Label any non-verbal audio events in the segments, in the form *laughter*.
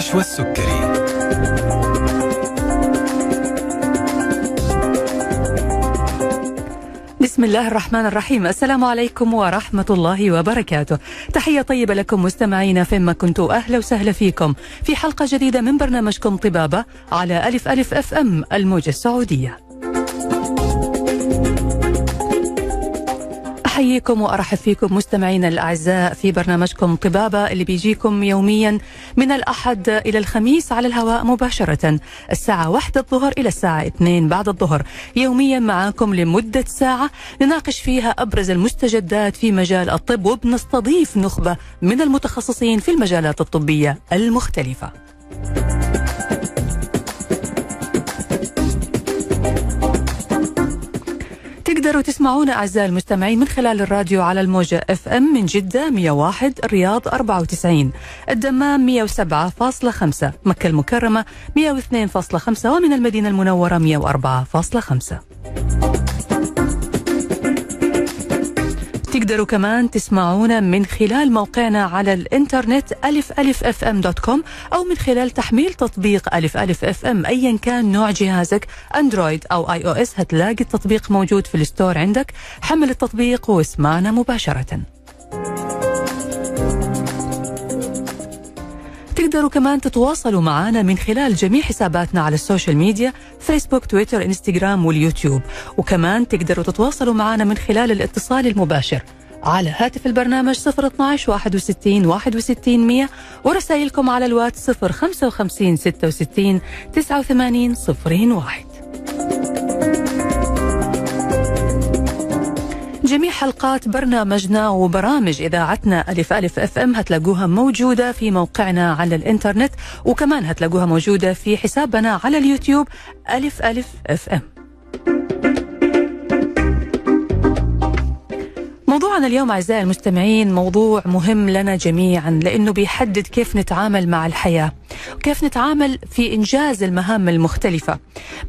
نشوى السكري بسم الله الرحمن الرحيم. السلام عليكم ورحمة الله وبركاته. تحية طيبة لكم مستمعينا فيما كنتوا أهلا وسهلا فيكم. في حلقة جديدة من برنامجكم طبابة على ألف ألف أف أم الموجة السعودية. أحييكم وأرحب فيكم مستمعينا الأعزاء في برنامجكم طبابة اللي بيجيكم يوميا من الأحد إلى الخميس على الهواء مباشرة الساعة واحدة الظهر إلى الساعة اثنين بعد الظهر. يوميا معاكم لمدة ساعة نناقش فيها أبرز المستجدات في مجال الطب وبنستضيف نخبة من المتخصصين في المجالات الطبية المختلفة. تقدروا تسمعونا أعزائي المستمعين من خلال الراديو على الموجة اف ام من جدة 101 الرياض 94 الدمام 107.5 مكة المكرمة 102.5 ومن المدينة المنورة 104.5 تقدروا كمان تسمعونا من خلال موقعنا على الإنترنت ألف ألف FM dot com أو من خلال تحميل تطبيق ألف ألف FM أيا كان نوع جهازك أندرويد أو iOS هتلاقي التطبيق موجود في ال store عندك. حمل التطبيق واسمعنا مباشرةً. تقدروا كمان تتواصلوا معنا من خلال جميع حساباتنا على ال social media فيسبوك تويتر إنستغرام واليوتيوب. وكمان تقدروا تتواصلوا معنا من خلال الاتصال المباشر على هاتف البرنامج 012 61 61 100 ورسائلكم على الواتس 055 66 89 01 جميع حلقات برنامجنا وبرامج إذاعتنا ألف ألف FM هتلاقوها موجودة في موقعنا على الإنترنت وكمان هتلاقوها موجودة في حسابنا على اليوتيوب ألف ألف أف أم. موضوعنا اليوم أعزائي المستمعين موضوع مهم لنا جميعا لأنه بيحدد كيف نتعامل مع الحياة. وكيف نتعامل في إنجاز المهام المختلفة؟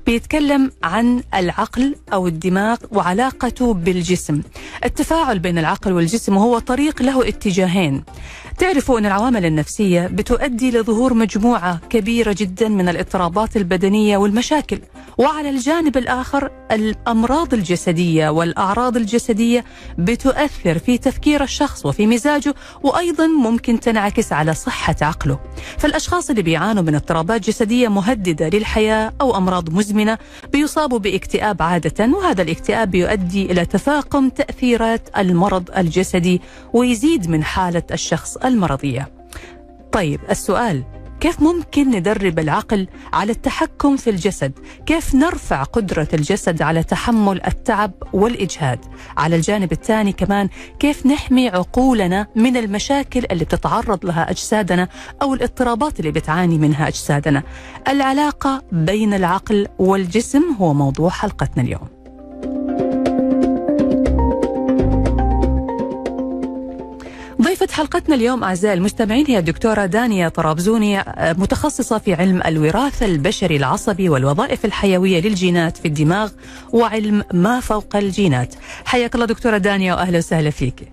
بيتكلم عن العقل أو الدماغ وعلاقته بالجسم. التفاعل بين العقل والجسم هو طريق له اتجاهين. تعرفوا أن العوامل النفسية بتؤدي لظهور مجموعة كبيرة جدا من الاضطرابات البدنية والمشاكل وعلى الجانب الآخر الأمراض الجسدية والأعراض الجسدية بتؤثر في تفكير الشخص وفي مزاجه وأيضا ممكن تنعكس على صحة عقله. فالأشخاص اللي بيعانوا من اضطرابات جسدية مهددة للحياة أو أمراض مزمنة بيصابوا باكتئاب عادة وهذا الاكتئاب بيؤدي إلى تفاقم تأثيرات المرض الجسدي ويزيد من حالة الشخص المرضية. طيب السؤال كيف ممكن ندرب العقل على التحكم في الجسد؟ كيف نرفع قدرة الجسد على تحمل التعب والإجهاد؟ على الجانب الثاني كمان كيف نحمي عقولنا من المشاكل اللي بتتعرض لها أجسادنا أو الاضطرابات اللي بتعاني منها أجسادنا؟ العلاقة بين العقل والجسم هو موضوع حلقتنا اليوم. ضيفة حلقتنا اليوم أعزائي المستمعين؟ هي الدكتورة دانيا طرابزوني متخصصة في علم الوراثة البشري العصبي والوظائف الحيوية للجينات في الدماغ وعلم ما فوق الجينات. حياك الله دكتورة دانيا وأهلا وسهلا فيك.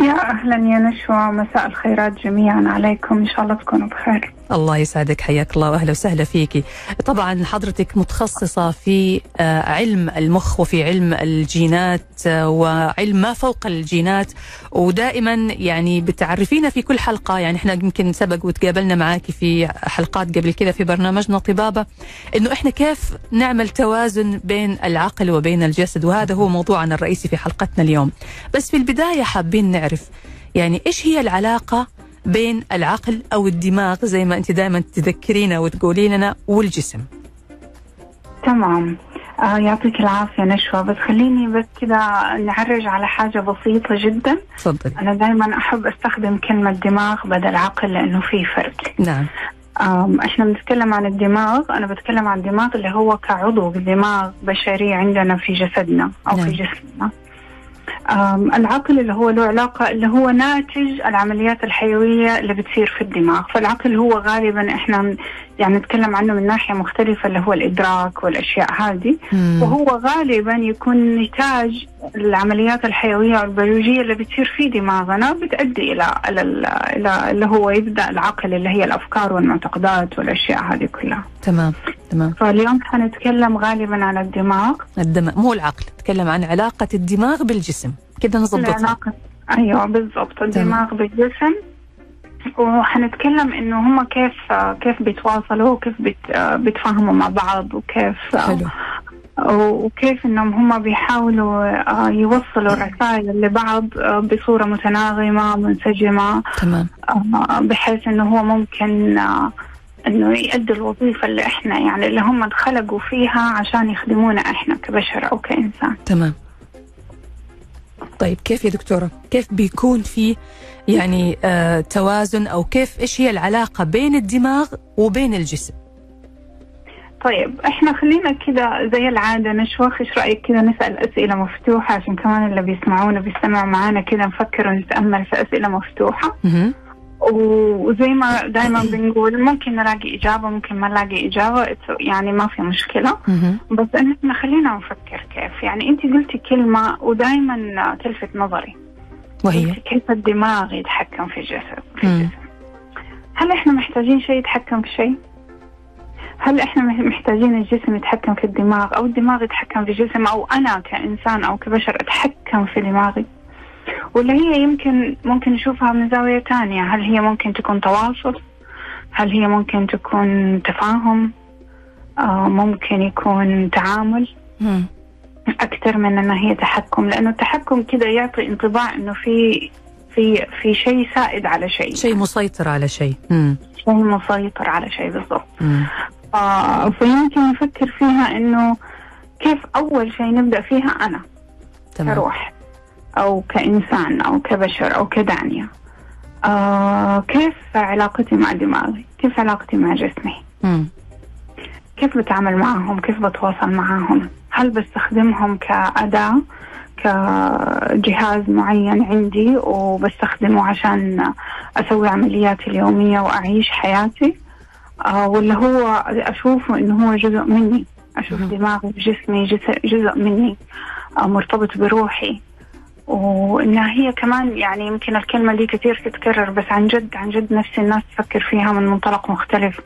يا أهلا يا نشوى مساء الخيرات جميعا عليكم إن شاء الله تكونوا بخير. الله يسعدك حياك الله واهلا وسهلا فيك. طبعا حضرتك متخصصة في علم المخ وفي علم الجينات وعلم ما فوق الجينات ودائما يعني بتعرفينا في كل حلقة. يعني إحنا يمكن سبق وتقابلنا معك في حلقات قبل كذا في برنامجنا طبابة إنه إحنا كيف نعمل توازن بين العقل وبين الجسد؟ وهذا هو موضوعنا الرئيسي في حلقتنا اليوم. بس في البداية حابين نعرف يعني إيش هي العلاقة بين العقل أو الدماغ زي ما أنت دائما تذكرينا وتقولي لنا والجسم؟ تمام. آه يعطيك العافية نشوى بس خليني بس كذا نعرج على حاجة بسيطة جدا. تفضل أنا دائما أحب أستخدم كلمة دماغ بدل عقل لأنه في فرق. نعم. إحنا بنتكلم عن الدماغ أنا بتكلم عن الدماغ اللي هو كعضو دماغ بشري عندنا في جسدنا أو نعم. في جسمنا. العقل اللي هو له علاقة اللي هو ناتج العمليات الحيوية اللي بتصير في الدماغ. فالعقل هو غالبا إحنا يعني نتكلم عنه من ناحية مختلفة اللي هو الإدراك والأشياء هذه. وهو غالبا يكون نتاج العمليات الحيوية والبيولوجية اللي بتصير في دماغنا بتؤدي إلى إلى إلى اللي هو يبدأ العقل اللي هي الأفكار والمعتقدات والأشياء هذه كلها. تمام تمام. فاليوم حنتكلم غالبا عن الدماغ. الدماغ مو العقل نتكلم عن علاقة الدماغ بالجسم. كده نظبطها. أيوة بالضبط. الدماغ بالجسم وحنتكلم إنه هم كيف كيف بيتواصلوا وكيف بيت بيتفاهموا مع بعض وكيف حلو. وكيف إنهم هم بيحاولوا آه، يوصلوا الرسائل لبعض آه، بصورة متناغمة منسجمة تمام. آه، بحيث إنه هو ممكن إنه يؤدي الوظيفة اللي إحنا يعني اللي هم انخلقوا فيها عشان يخدمونا إحنا كبشر أو كإنسان. تمام. طيب كيف يا دكتورة؟ كيف بيكون في يعني آه توازن أو كيف إيش هي العلاقة بين الدماغ وبين الجسم؟ طيب إحنا خلينا كده زي العادة نشوخ إيش رأيك كده نسأل أسئلة مفتوحة؟ عشان كمان اللي بيسمعونا بيستمعوا معانا كده نفكر ونتأمل في أسئلة مفتوحة. مهم. وزي ما دائما بنقول ممكن نلاقي إجابة ممكن ما نلاقي إجابة it's- يعني ما في مشكلة مهم. بس ان إحنا خلينا نفكر كيف يعني أنت قلتي كلمة ودائما تلفت نظري وهي كيف الدماغ يتحكم في الجسد في. الجسم هل إحنا محتاجين شيء يتحكم في شيء؟ هل إحنا مح- محتاجين الجسم يتحكم في الدماغ أو الدماغ يتحكم في الجسم أو أنا كإنسان أو كبشر أتحكم في دماغي؟ ولا هي يمكن ممكن نشوفها من زاوية تانية. هل هي ممكن تكون تواصل؟ هل هي ممكن تكون تفاهم؟ آه ممكن يكون تعامل. أكثر من أنها هي تحكم لأنه التحكم كده يعطي انطباع أنه في في في شيء سائد على شيء. شيء مسيطر على شيء. شيء مسيطر على شيء بالضبط. آه فيمكن نفكر فيها أنه كيف أول شيء نبدأ فيها أنا. تمام. كروح. أو كإنسان أو كبشر أو كدانية. آه كيف علاقتي مع دماغي؟ كيف علاقتي مع جسمي؟ مم. كيف بتعامل معهم؟ كيف بتواصل معهم؟ هل بستخدمهم كأداة كجهاز معين عندي وبستخدمه عشان أسوي عملياتي اليومية وأعيش حياتي؟ آه ولا هو أشوفه إنه هو جزء مني؟ أشوف. دماغي جسمي جزء, جزء مني آه مرتبط بروحي. وإنها هي كمان يعني يمكن الكلمة دي كثير تتكرر بس عن جد عن جد نفسي الناس تفكر فيها من منطلق مختلف.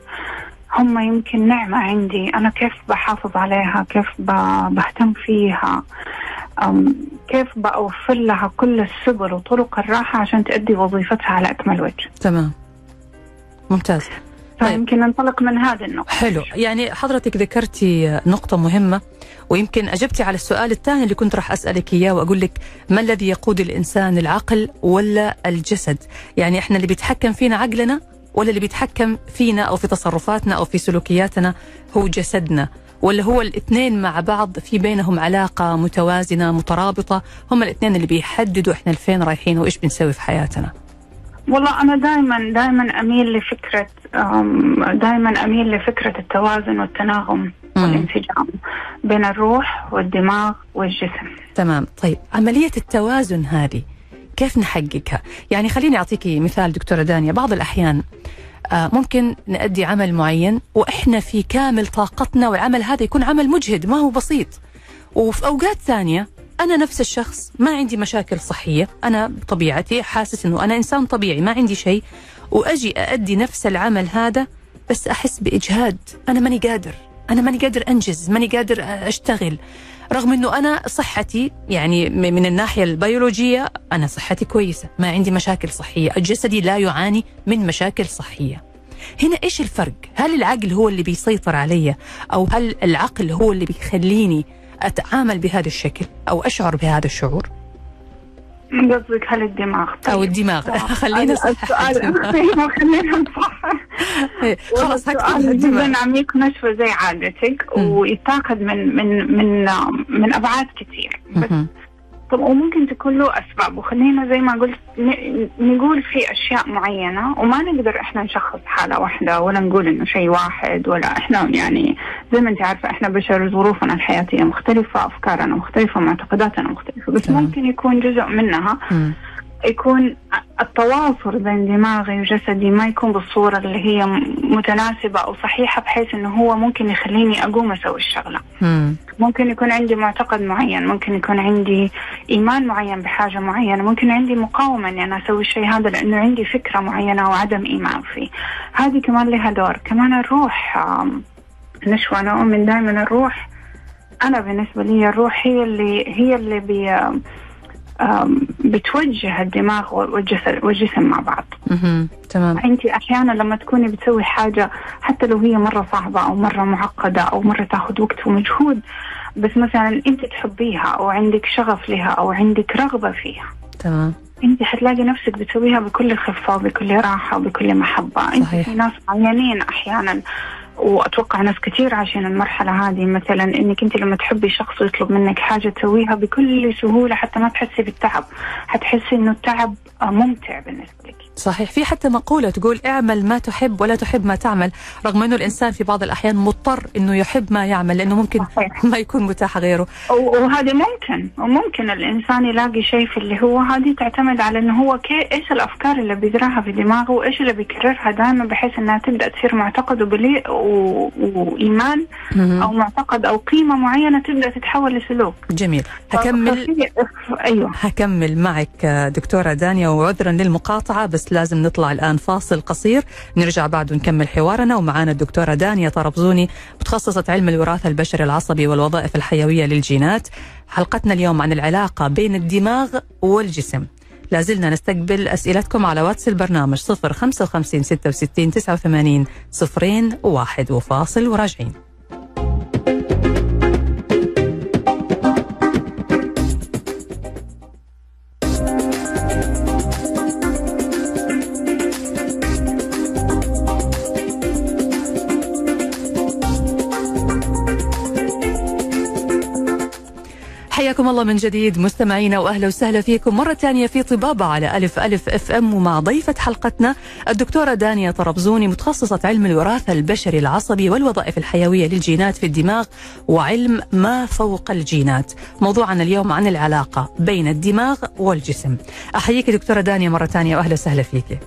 هم يمكن نعمة عندي. أنا كيف بحافظ عليها؟ كيف بهتم فيها؟ كيف بأوفر لها كل السبل وطرق الراحة عشان تؤدي وظيفتها على أكمل وجه؟ تمام. ممتاز. فيمكن ننطلق من هذه النقطة. حلو. يعني حضرتك ذكرتي نقطة مهمة ويمكن أجبتي على السؤال الثاني اللي كنت راح أسألك إياه وأقول لك ما الذي يقود الإنسان العقل ولا الجسد؟ يعني إحنا اللي بيتحكم فينا عقلنا ولا اللي بيتحكم فينا أو في تصرفاتنا أو في سلوكياتنا هو جسدنا؟ ولا هو الاثنين مع بعض في بينهم علاقة متوازنة مترابطة؟ هم الاثنين اللي بيحددوا إحنا لفين رايحين وإيش بنسوي في حياتنا. والله أنا دائما دائما أميل لفكرة دائما أميل لفكرة التوازن والتناغم. والانسجام بين الروح والدماغ والجسم. تمام. طيب عملية التوازن هذه كيف نحققها؟ يعني خليني أعطيكي مثال دكتورة دانيا بعض الأحيان آه، ممكن نأدي عمل معين وإحنا في كامل طاقتنا والعمل هذا يكون عمل مجهد ما هو بسيط. وفي أوقات ثانية أنا نفس الشخص ما عندي مشاكل صحية أنا بطبيعتي حاسس أنه أنا إنسان طبيعي ما عندي شيء وأجي أأدي نفس العمل هذا بس أحس بإجهاد أنا ماني قادر أنا ماني قادر أنجز ماني قادر أشتغل. رغم أنه أنا صحتي يعني من الناحية البيولوجية أنا صحتي كويسة ما عندي مشاكل صحية جسدي لا يعاني من مشاكل صحية. هنا إيش الفرق؟ هل العقل هو اللي بيسيطر علي؟ أو هل العقل هو اللي بيخليني أتعامل بهذا الشكل أو أشعر بهذا الشعور؟ قصدك هل الدماغ؟ أو الدماغ. *laughs* خلينا صح السؤال *laughs* *laughs* أيوة، خلينا نصحح خلاص هكتب السؤال جدا عميق نشوة زي عادتك. ويتاخذ من من من من أبعاد كثير بس. طب وممكن تكون له أسباب وخلينا زي ما قلت نقول في أشياء معينة وما نقدر إحنا نشخص حالة واحدة ولا نقول إنه شيء واحد ولا إحنا يعني زي ما أنت عارفة إحنا بشر ظروفنا الحياتية مختلفة أفكارنا مختلفة معتقداتنا مختلفة بس. ممكن يكون جزء منها. يكون التواصل بين دماغي وجسدي ما يكون بالصورة اللي هي متناسبة أو صحيحة بحيث إنه هو ممكن يخليني أقوم أسوي الشغلة. مم. ممكن يكون عندي معتقد معين ممكن يكون عندي إيمان معين بحاجة معينة ممكن عندي مقاومة إني أنا أسوي الشيء هذا لأنه عندي فكرة معينة وعدم إيمان فيه. هذه كمان لها دور. كمان الروح نشوى أنا أؤمن دائما الروح. أنا بالنسبة لي الروح هي اللي هي اللي بي بتوجه الدماغ والجسد والجسم مع بعض. تمام أنت أحيانا لما تكوني بتسوي حاجة حتى لو هي مرة صعبة أو مرة معقدة أو مرة تاخذ وقت ومجهود بس مثلا أنت تحبيها أو عندك شغف لها أو عندك رغبة فيها تمام أنت حتلاقي نفسك بتسويها بكل خفة وبكل راحة وبكل محبة أنت صحيح. في ناس معينين أحيانا وأتوقع ناس كثير عايشين المرحلة هذه. مثلا إنك أنت لما تحبي شخص ويطلب منك حاجة تسويها بكل سهولة حتى ما تحسي بالتعب. حتحسي إنه التعب ممتع بالنسبة لك. صحيح. في حتى مقولة تقول اعمل ما تحب ولا تحب ما تعمل رغم أنه الإنسان في بعض الأحيان مضطر أنه يحب ما يعمل لأنه ممكن صحيح. *laughs* ما يكون متاح غيره. وهذا ممكن وممكن الإنسان يلاقي شيء في اللي هو هذه تعتمد على إنه هو كي إيش الأفكار اللي بيزرعها في دماغه وإيش اللي بيكررها دائما بحيث إنها تبدأ تصير معتقد وبلي و... وإيمان مهم. أو معتقد أو قيمة معينة تبدأ تتحول لسلوك. جميل. هكمل. أيوه. هكمل معك آه، دكتورة دانيا وعذرا للمقاطعة بس لازم نطلع الآن فاصل قصير. نرجع بعد ونكمل حوارنا. ومعانا الدكتورة دانيا طربزوني متخصصة علم الوراثة البشري العصبي والوظائف الحيوية للجينات. حلقتنا اليوم عن العلاقة بين الدماغ والجسم. لازلنا نستقبل أسئلتكم على واتس البرنامج 055 66 89 صفرين واحد وفاصل. وراجعين. حياكم الله من جديد مستمعينا وأهلا وسهلا فيكم مرة ثانية في طبابة على ألف ألف أف أم ومع ضيفة حلقتنا الدكتورة دانيا طربزوني متخصصة علم الوراثة البشري العصبي والوظائف الحيوية للجينات في الدماغ وعلم ما فوق الجينات. موضوعنا اليوم عن العلاقة بين الدماغ والجسم. أحييك دكتورة دانيا مرة ثانية وأهلا وسهلا فيك.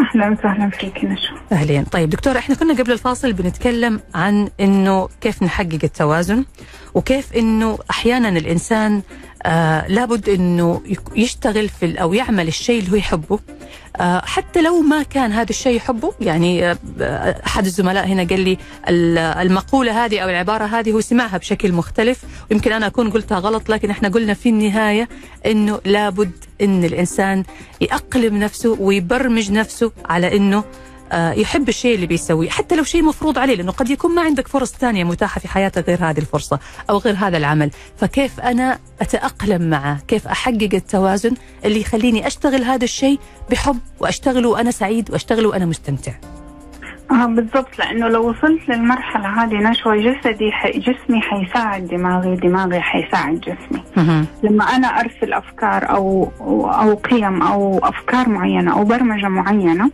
أهلا وسهلا فيك نشوى أهلين. طيب دكتور إحنا كنا قبل الفاصل بنتكلم عن إنه كيف نحقق التوازن وكيف إنه أحيانا الإنسان آه لابد إنه يشتغل في أو يعمل الشيء اللي هو يحبه. آه حتى لو ما كان هذا الشيء يحبه يعني آه، آه، أحد الزملاء هنا قال لي ال- المقولة هذه أو العبارة هذه هو سمعها بشكل مختلف. ويمكن أنا أكون قلتها غلط لكن إحنا قلنا في النهاية إنه لابد إن الإنسان يأقلم نفسه ويبرمج نفسه على إنه يحب الشيء اللي بيسويه حتى لو شيء مفروض عليه لأنه قد يكون ما عندك فرص ثانية متاحة في حياتك غير هذه الفرصة أو غير هذا العمل. فكيف أنا أتأقلم معه؟ كيف أحقق التوازن اللي يخليني أشتغل هذا الشيء بحب وأشتغله وأنا سعيد وأشتغله وأنا مستمتع؟ آه بالضبط لأنه لو وصلت للمرحلة هذه نشوى جسدي ح... جسمي حيساعد دماغي دماغي حيساعد جسمي. لما أنا أرسل أفكار أو أو قيم أو أفكار معينة أو برمجة معينة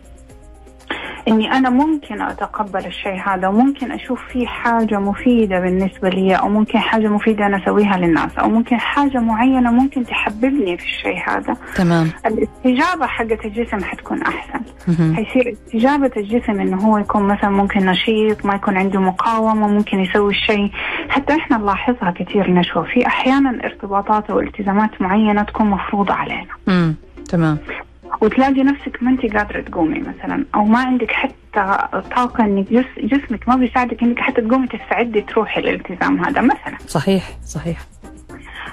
إني أنا ممكن أتقبل الشيء هذا وممكن أشوف فيه حاجة مفيدة بالنسبة لي أو ممكن حاجة مفيدة أنا أسويها للناس أو ممكن حاجة معينة ممكن تحببني في الشيء هذا. تمام. الاستجابة حقت الجسم حتكون أحسن. حيصير استجابة الجسم إنه هو يكون مثلا ممكن نشيط ما يكون عنده مقاومة ممكن يسوي الشيء. حتى إحنا نلاحظها كثير نشوى في أحيانا ارتباطات أو التزامات معينة تكون مفروضة علينا. تمام. وتلاقي نفسك ما انت قادرة تقومي مثلا أو ما عندك حتى طاقة إنك جس جسمك ما بيساعدك إنك حتى تقومي تستعدي تروحي الالتزام هذا مثلا. صحيح صحيح.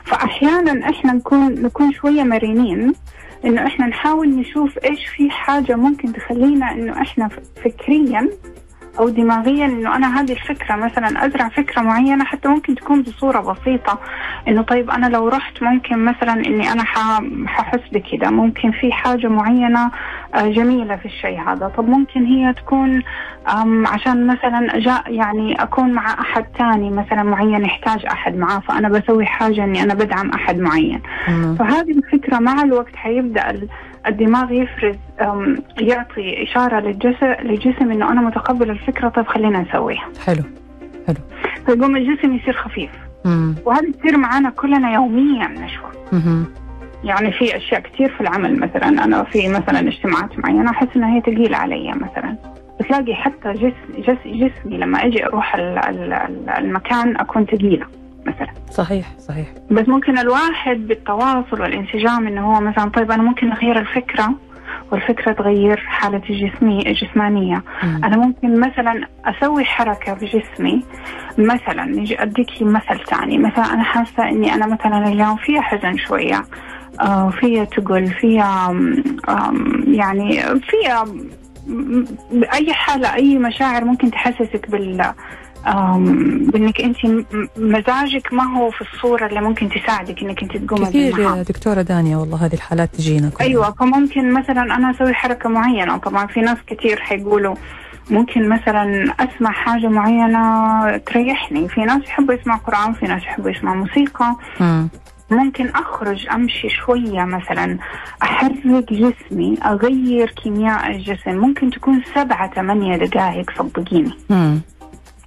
فاحيانا إحنا نكون نكون شوية مرنين إنه إحنا نحاول نشوف إيش في حاجة ممكن تخلينا إنه إحنا فكريا أو دماغيا إنه أنا هذه الفكرة مثلا أزرع فكرة معينة حتى ممكن تكون بصورة بسيطة. إنه طيب أنا لو رحت ممكن مثلا إني أنا ححس بكذا ممكن في حاجة معينة آه، جميلة في الشيء هذا. طب ممكن هي تكون عشان مثلا جاء يعني أكون مع أحد ثاني مثلا معين يحتاج أحد معاه فأنا بسوي حاجة إني أنا بدعم أحد معين. فهذه الفكرة مع الوقت حيبدأ الدماغ يفرز يعطي إشارة للجسم للجسم إنه أنا متقبل الفكرة طيب خلينا نسويها حلو فيقوم الجسم يصير خفيف. مم. وهذه تصير معنا كلنا يوميا نشوى. مهم. يعني في أشياء كثير في العمل مثلا أنا في مثلا اجتماعات معينة أحس إنها هي ثقيله علي مثلا. بتلاقي حتى جس جس جسمي لما أجي أروح ال- ال- ال- المكان أكون ثقيله مثلا. صحيح صحيح. بس ممكن الواحد بالتواصل والانسجام إنه هو مثلا طيب أنا ممكن أغير الفكرة والفكرة تغير حالتي الجسميه الجسمانية. مم. أنا ممكن مثلا أسوي حركة بجسمي مثلا نجي أديك مثل ثاني مثلا أنا حاسة إني أنا مثلا اليوم فيها حزن شوية آه فيها تقل فيها يعني فيها أي حالة أي مشاعر ممكن تحسسك بال بإنك أنت م- مزاجك ما هو في الصورة اللي ممكن تساعدك إنك أنت تقومي كثير بالمهام. يا دكتورة دانيا والله هذه الحالات تجينا كلها. أيوه فممكن مثلا أنا أسوي حركة معينة طبعا في ناس كتير حيقولوا ممكن مثلا أسمع حاجة معينة تريحني في ناس يحبوا يسمعوا قرآن في ناس يحبوا يسمعوا موسيقى مم. ممكن أخرج أمشي شوية مثلا أحرك جسمي أغير كيمياء الجسم ممكن تكون سبعة ثمانية دقائق صدقيني.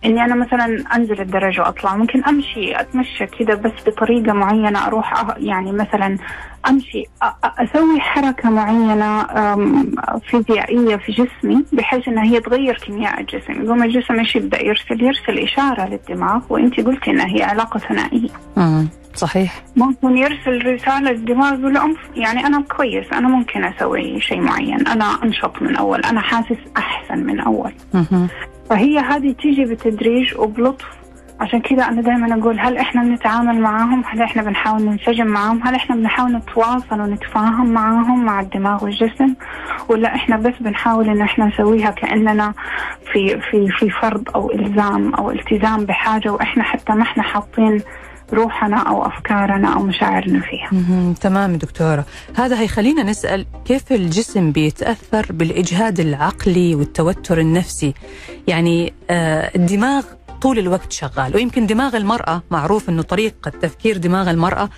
إني أنا مثلا أنزل الدرج وأطلع. ممكن أمشي أتمشى كذا بس بطريقة معينة أروح أه- يعني مثلا أمشي أسوي حركة معينة فيزيائية في جسمي بحيث إنها هي تغير كيمياء الجسم. يقوم الجسم إيش يبدأ؟ يرسل يرسل إشارة للدماغ وانت قلتي إنها هي علاقة ثنائية. صحيح. ممكن يرسل رسالة للدماغ يقول له يعني أنا كويس أنا ممكن أسوي شيء معين أنا أنشط من أول أنا حاسس أحسن من مهم. فهي هذه تيجي بتدريج وبلطف. عشان كذا أنا دائما أقول هل إحنا بنتعامل معاهم؟ هل إحنا بنحاول ننسجم معاهم؟ هل إحنا بنحاول نتواصل ونتفاهم معاهم مع الدماغ والجسم؟ ولا إحنا بس بنحاول إن إحنا نسويها كأننا في في في فرض أو إلزام أو التزام بحاجة وإحنا حتى ما إحنا حاطين روحنا أو أفكارنا أو مشاعرنا فيها. تمام دكتورة. هذا هيخلينا نسأل كيف الجسم بيتأثر بالإجهاد العقلي والتوتر النفسي؟ يعني آه الدماغ طول الوقت شغال ويمكن دماغ المرأة معروف أنه طريقة تفكير دماغ المرأة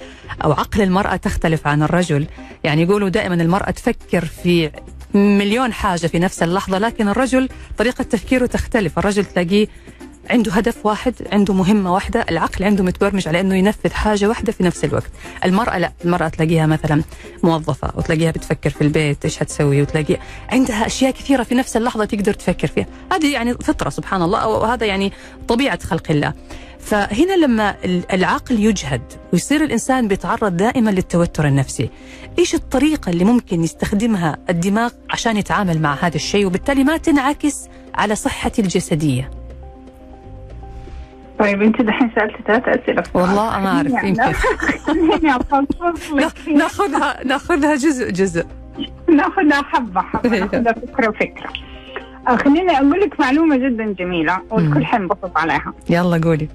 أو عقل المرأة تختلف عن الرجل. يعني يقولوا دائما المرأة تفكر في مليون حاجة في نفس اللحظة لكن الرجل طريقة تفكيره تختلف. الرجل تلاقيه عنده هدف واحد عنده مهمة واحدة العقل عنده متبرمج على أنه ينفذ حاجة واحدة في نفس الوقت. المرأة لا المرأة تلاقيها مثلا موظفة وتلاقيها بتفكر في البيت إيش هتسوي وتلاقي عندها أشياء كثيرة في نفس اللحظة تقدر تفكر فيها. هذه يعني فطرة سبحان الله وهذا يعني طبيعة خلق الله. فهنا لما ال- العقل يجهد ويصير الإنسان بيتعرض دائما للتوتر النفسي إيش الطريقة اللي ممكن يستخدمها الدماغ عشان يتعامل مع هذا الشيء؟ وبالتالي ما تنعكس على صحتي الجسدية. طيب انت دحين سالت ثلاث أسئلة. والله ما يعني يمكن. ناخذها ناخذها جزء جزء. ناخذها حبة حبة. أيوة. ناخذها فكرة فكرة آه، خليني أقول لك معلومة جدا جميلة والكل حينبسط عليها. يلا قولي.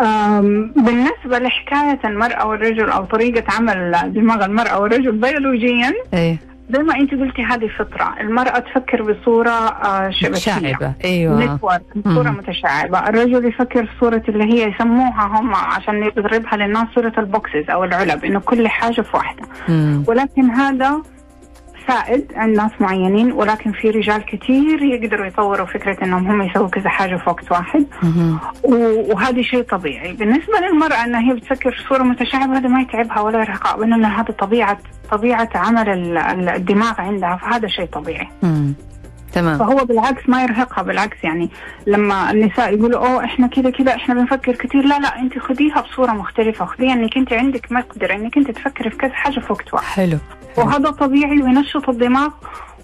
آم، بالنسبة لحكاية المرأة والرجل أو طريقة عمل دماغ المرأة والرجل بيولوجيا إيه. زي ما أنت قلتي هذه فطرة. المرأة تفكر بصورة آه، شبكية. متشعبة أيوه. network صورة مم. متشعبة. الرجل يفكر في صورة اللي هي يسموها هم عشان يضربها للناس صورة ال boxes أو العلب إنه كل حاجة في واحدة. مم. ولكن هذا سائد عند ناس معينين ولكن في رجال كثير يقدروا يطوروا فكرة إنهم هم يسووا كذا حاجة في وقت واحد. وهذا شيء طبيعي. بالنسبة للمرأة إنها هي بتفكر في صورة متشعبة هذا ما يتعبها ولا يرهقها لأن هذا طبيعة طبيعة عمل ال- ال- الدماغ عندها فهذا شيء طبيعي. مم. تمام. فهو بالعكس ما يرهقها بالعكس يعني لما النساء يقولوا أوه إحنا كذا كذا إحنا بنفكر كثير لا لا أنت خذيها بصورة مختلفة خذيها إنك أنت عندك مقدرة إنك أنت تفكري في كذا حاجة في وقت واحد. حلو. وهذا طبيعي وينشط الدماغ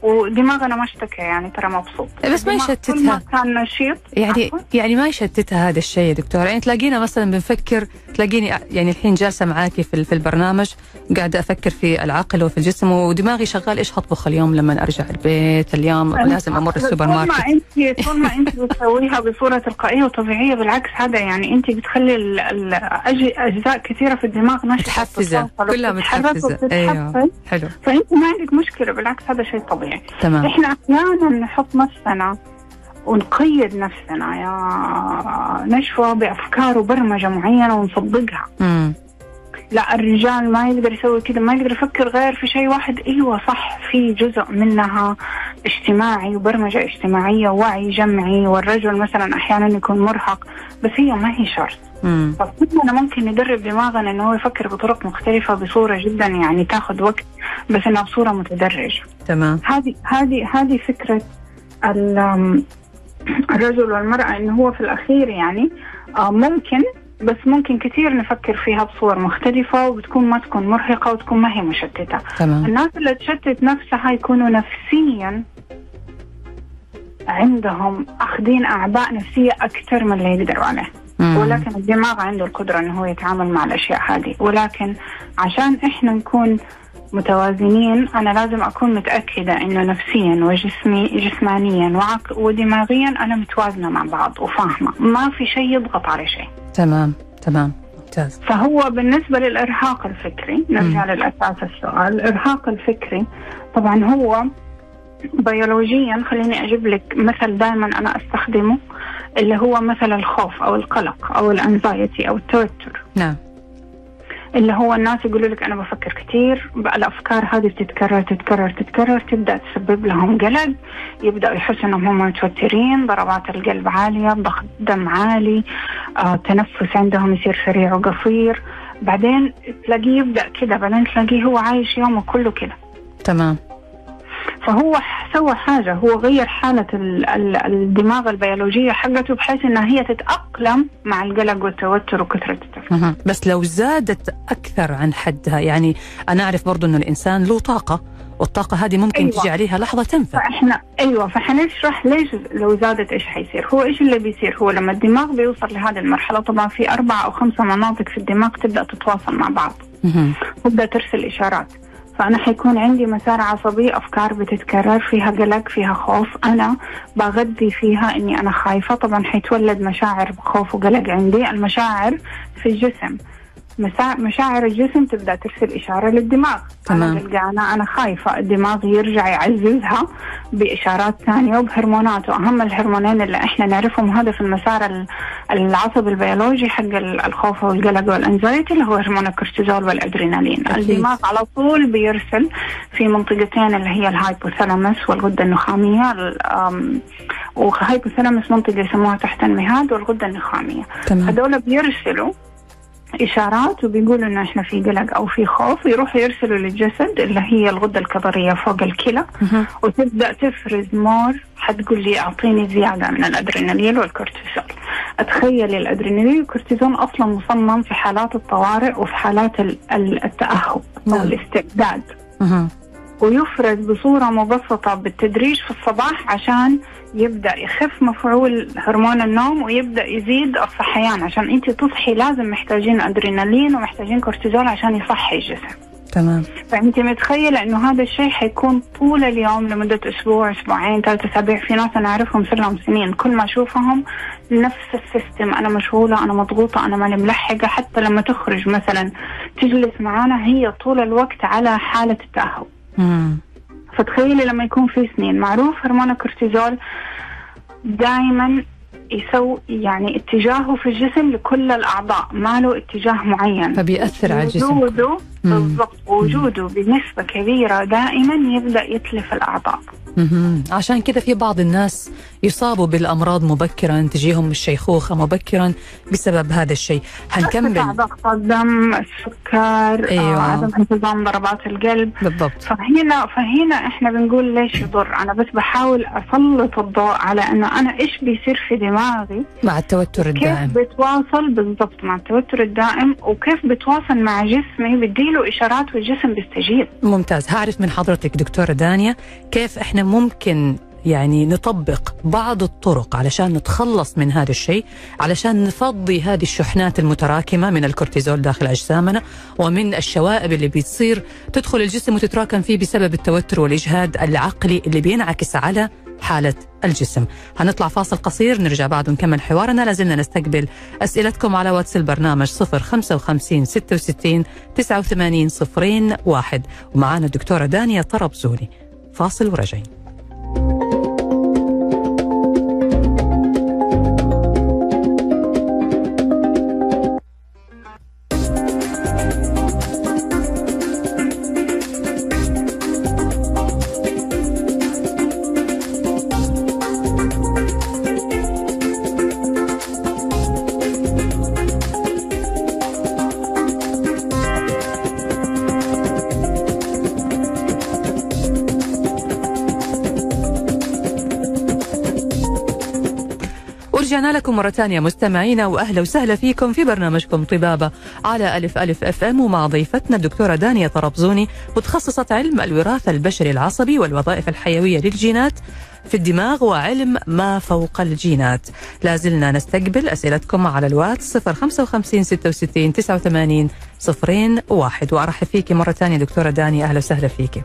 ودماغنا ما اشتكى يعني ترى مبسوط. بس ما يشتتها. كان نشيط يعني عفواً. يعني ما يشتتها هذا الشيء يا دكتور يعني تلاقينا مثلا بنفكر تلاقيني يعني الحين جالسة معاكي في في البرنامج قاعدة أفكر في العقل وفي الجسم ودماغي شغال إيش حطبخ اليوم لما أرجع البيت؟ اليوم لازم أمر السوبر طول ماركت ما انت طول ما أنت بتسويها بصورة تلقائية وطبيعية بالعكس هذا يعني أنت بتخلي ال- ال- أج- أجزاء كثيرة في الدماغ نشطة متحفزه كلها متحفزه أيوه. حلو. فأنت ما عندك مشكلة بالعكس هذا شيء طبيعي. تمام. إحنا أحيانا نحط نفسنا ونقيد نفسنا يا نشوى بأفكار وبرمجة معينة ونصدقها. مم. لا الرجال ما يقدر يسوي كذا ما يقدر يفكر غير في شيء واحد. أيوه صح في جزء منها اجتماعي وبرمجة اجتماعية ووعي جمعي والرجل مثلا أحيانا يكون مرهق بس هي ما هي شرط. فكلنا ممكن ندرب دماغنا إنه هو يفكر بطرق مختلفة بصورة جدا يعني تاخذ وقت بس انها بصورة متدرجة. تمام. هذه هذه هذه آم، الرجل والمرأة إنه هو في الأخير يعني آه، ممكن بس ممكن كثير نفكر فيها بصور مختلفة وبتكون ما تكون مرهقة وتكون ما هي مشتتة. تمام. الناس اللي تشتت نفسها يكونوا نفسيا عندهم أخذين اعباء نفسية أكثر من اللي يقدروا عليه. مم. ولكن الدماغ عنده القدرة انه هو يتعامل مع الأشياء هذه. ولكن عشان إحنا نكون متوازنين أنا لازم أكون متأكدة إنه نفسيا وجسمي جسمانيا وعق ودماغيا أنا متوازنة مع بعض وفاهمة. ما في شيء يضغط على شيء. تمام تمام. ممتاز. فهو بالنسبة للإرهاق الفكري نرجع للأساس السؤال. الإرهاق الفكري طبعا هو بيولوجيا خليني أجيب لك مثل دائما أنا أستخدمه اللي هو مثل الخوف أو القلق أو الأنزايتي أو التوتر. نعم. اللي هو الناس يقولوا لك أنا بفكر كثير بقى الأفكار هذه بتتكرر تتكرر تتكرر تبدأ تسبب لهم قلق يبدأوا يحسوا أنهم هم متوترين ضربات القلب عالية ضغط دم عالي آه، تنفس عندهم يصير سريع وقصير. بعدين تلاقيه يبدأ كده بعدين تلاقيه هو عايش يومه كله كده. تمام. فهو سوى حاجة هو غير ال- الدماغ البيولوجية حقته بحيث إنها هي تتأقلم مع القلق والتوتر وكثرة التفكير. بس لو زادت أكثر عن حدها يعني أنا أعرف برضو أنه الإنسان له طاقة والطاقة هذه ممكن أيوة. تجي عليها لحظة تنفذ فإحنا أيوه فحنشرح ليش لو زادت إيش حيصير هو إيش اللي بيصير هو لما الدماغ بيوصل لهذه المرحلة طبعا في أربع أو خمسة مناطق في الدماغ تبدأ تتواصل مع بعض. تبدأ ترسل إشارات فأنا حيكون عندي مسار عصبي أفكار بتتكرر فيها قلق فيها خوف. أنا بغذي فيها إني أنا خايفة. طبعا حيتولد مشاعر خوف وقلق عندي. المشاعر في الجسم. مشاعر الجسم تبدأ ترسل إشارة للدماغ. تمام. أنا أنا خايفة الدماغ يرجع يعززها بإشارات ثانية وبهرمونات. وأهم الهرمونين اللي إحنا نعرفهم هذا في المسار ال- العصبي البيولوجي حق ال- الخوف والقلق وال anxiety اللي هو هرمون الكورتيزول والأدرينالين. أكيد. الدماغ على طول بيرسل في منطقتين اللي هي ال hypothalamus والغدة النخامية و hypothalamus منطقة يسموها تحت المهاد والغدة النخامية. تمام. هذول بيرسلوا إشارات وبيقولوا إنه إحنا في قلق أو في خوف يروحوا يرسلوا للجسد اللي هي الغدة الكظريه فوق الكلى. وتبدأ تفرز مور حتقول لي أعطيني زيادة من الأدرينالين والكورتيزول أتخيل الأدرينالين والكورتيزول أصلا مصمم في حالات الطوارئ وفي حالات ال- ال- التأهب أو نعم. الاستعداد. ويفرز بصورة مبسطة بالتدريج في الصباح عشان يبدأ يخف مفعول هرمون النوم ويبدأ يزيد الصحيان. عشان انت تصحي لازم محتاجين أدرينالين ومحتاجين كورتيزول عشان يصحي الجسم تمام. فانت متخيلة انه هذا الشيء حيكون طول اليوم لمدة أسبوع أسبوعين ثلاث اسابيع في ناس أنا أعرفهم صار لهم سنين. كل ما أشوفهم نفس ال system. أنا مشغولة أنا مضغوطة أنا ماني ملحقة. حتى لما تخرج مثلا تجلس معانا هي طول الوقت على حالة التأهب مم. فتخيلي لما يكون في سنين معروف هرمون الكورتيزول دائما يسوي يعني اتجاهه في الجسم لكل الأعضاء ما له اتجاه معين فبيأثر على الجسم وجوده. بالضبط. وجوده بنسبة كبيرة دائما يبدأ يتلف الأعضاء. عشان كذا في بعض الناس يصابوا بالأمراض مبكرا تجيهم الشيخوخة مبكرا بسبب هذا الشيء. حنكمل ضغط الدم السكر أيوة. آه، عدم انتظام ضربات القلب. بالضبط. فهنا فهنا إحنا بنقول ليش يضر؟ أنا بس بحاول أسلط الضوء على إنه أنا إيش بيصير في دماغي؟ مع التوتر كيف الدائم. بتواصل؟ بالضبط مع التوتر الدائم. وكيف بتواصل مع جسمي؟ بديله إشارات والجسم بيستجيب. ممتاز. هعرف من حضرتك دكتورة دانيا كيف إحنا ممكن يعني نطبق بعض الطرق علشان نتخلص من هذا الشيء علشان نفضي هذه الشحنات المتراكمة من الكورتيزول داخل أجسامنا ومن الشوائب اللي بتصير تدخل الجسم وتتراكم فيه بسبب التوتر والإجهاد العقلي اللي بينعكس على حالة الجسم. هنطلع فاصل قصير نرجع بعد ونكمل حوارنا. لازلنا نستقبل أسئلتكم على واتس البرنامج 055 66 89 صفرين واحد. ومعانا الدكتورة دانيا طربزوني. فاصل ورجعين لكم مرة ثانية مستمعينا وأهلا وسهلا فيكم في برنامجكم طبابة على ألف ألف أف أم ومع ضيفتنا الدكتورة دانيا طرابزوني متخصصة علم الوراثة البشري العصبي والوظائف الحيوية للجينات في الدماغ وعلم ما فوق الجينات. لازلنا نستقبل أسئلتكم على الواتس 055 66 89 صفرين واحد. وأرحب فيك مرة ثانية دكتورة دانيا أهلا وسهلا فيك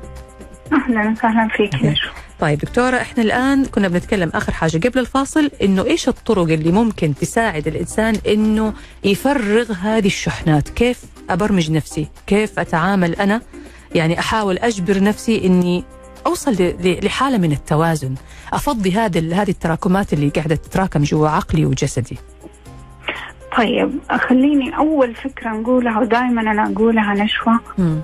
أهلا وسهلا فيك طيب دكتورة إحنا الآن كنا بنتكلم آخر حاجة قبل الفاصل إنه إيش الطرق اللي ممكن تساعد الإنسان إنه يفرغ هذه الشحنات؟ كيف أبرمج نفسي؟ كيف أتعامل أنا؟ يعني أحاول أجبر نفسي إني أوصل لحالة من التوازن أفضي هذه هذه التراكمات اللي قاعدة تتراكم جوا عقلي وجسدي. طيب خليني أول فكرة نقولها ودائما أنا أقولها نشوى مم.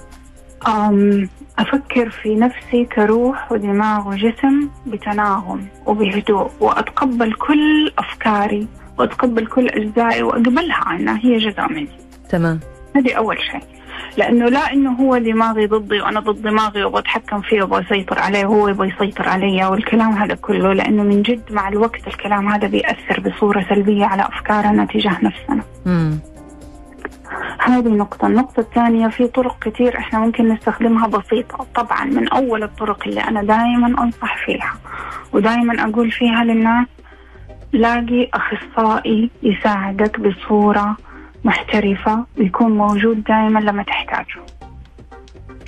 أفكر في نفسي كروح ودماغ وجسم بتناغم وبهدوء وأتقبل كل أفكاري وأتقبل كل أجزائي وأقبلها. أنها هي جزء مني. تمام. هذه أول شيء. لأنه لا إنه هو دماغي ضدي وأنا ضد دماغي وبتحكم فيه وبسيطر عليه وهو يبغى يسيطر علي والكلام هذا كله لأنه من جد مع الوقت الكلام هذا بيأثر بصورة سلبية على أفكارنا تجاه نفسنا. مم. هذه نقطة النقطة الثانية في طرق كتير إحنا ممكن نستخدمها بسيطة. طبعا من أول الطرق اللي أنا دائما أنصح فيها ودائما أقول فيها للناس لاقي أخصائي يساعدك بصورة محترفة ويكون موجود دائما لما تحتاجه.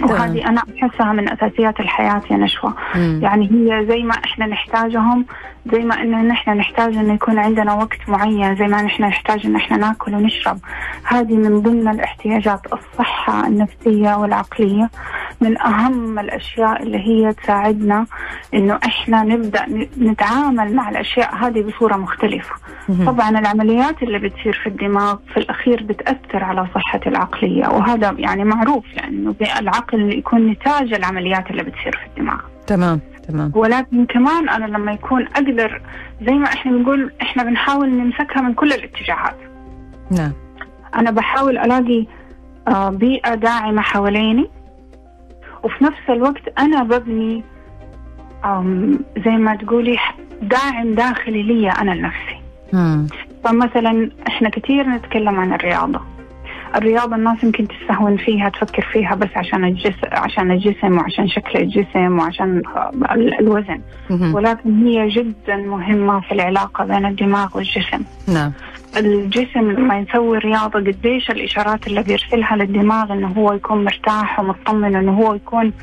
وهذه أنا أحسها من أساسيات الحياة يا نشوى. مم. يعني هي زي ما إحنا نحتاجهم زي ما إنه نحن نحتاج إنه يكون عندنا وقت معين زي ما نحن نحتاج ان إحنا ناكل ونشرب. هذه من ضمن الاحتياجات الصحة النفسية والعقلية. من أهم الأشياء اللي هي تساعدنا إنه إحنا نبدأ نتعامل مع الأشياء هذه بصورة مختلفة. طبعا العمليات اللي بتصير في الدماغ في الأخير بتأثر على صحة العقلية وهذا يعني معروف لأنه العقل يكون نتاج العمليات اللي بتصير في الدماغ. تمام. تمام. ولكن كمان أنا لما يكون أقدر زي ما إحنا بنقول إحنا بنحاول نمسكها من كل الاتجاهات. نعم. أنا بحاول ألاقي آه، بيئة داعمة حواليني وفي نفس الوقت أنا ببني زي ما تقولي داعم داخلي لي أنا لنفسي. مم. فمثلا إحنا كثير نتكلم عن الرياضة. الرياضة الناس يمكن تستهون فيها تفكر فيها بس عشان الجسم عشان الجسم وعشان شكل الجسم وعشان ال- الوزن. ولكن هي جدا مهمة في العلاقة بين الدماغ والجسم. نعم. الجسم لما يسوي رياضة قديش الإشارات اللي بيرسلها للدماغ إنه هو يكون مرتاح ومطمن إنه هو يكون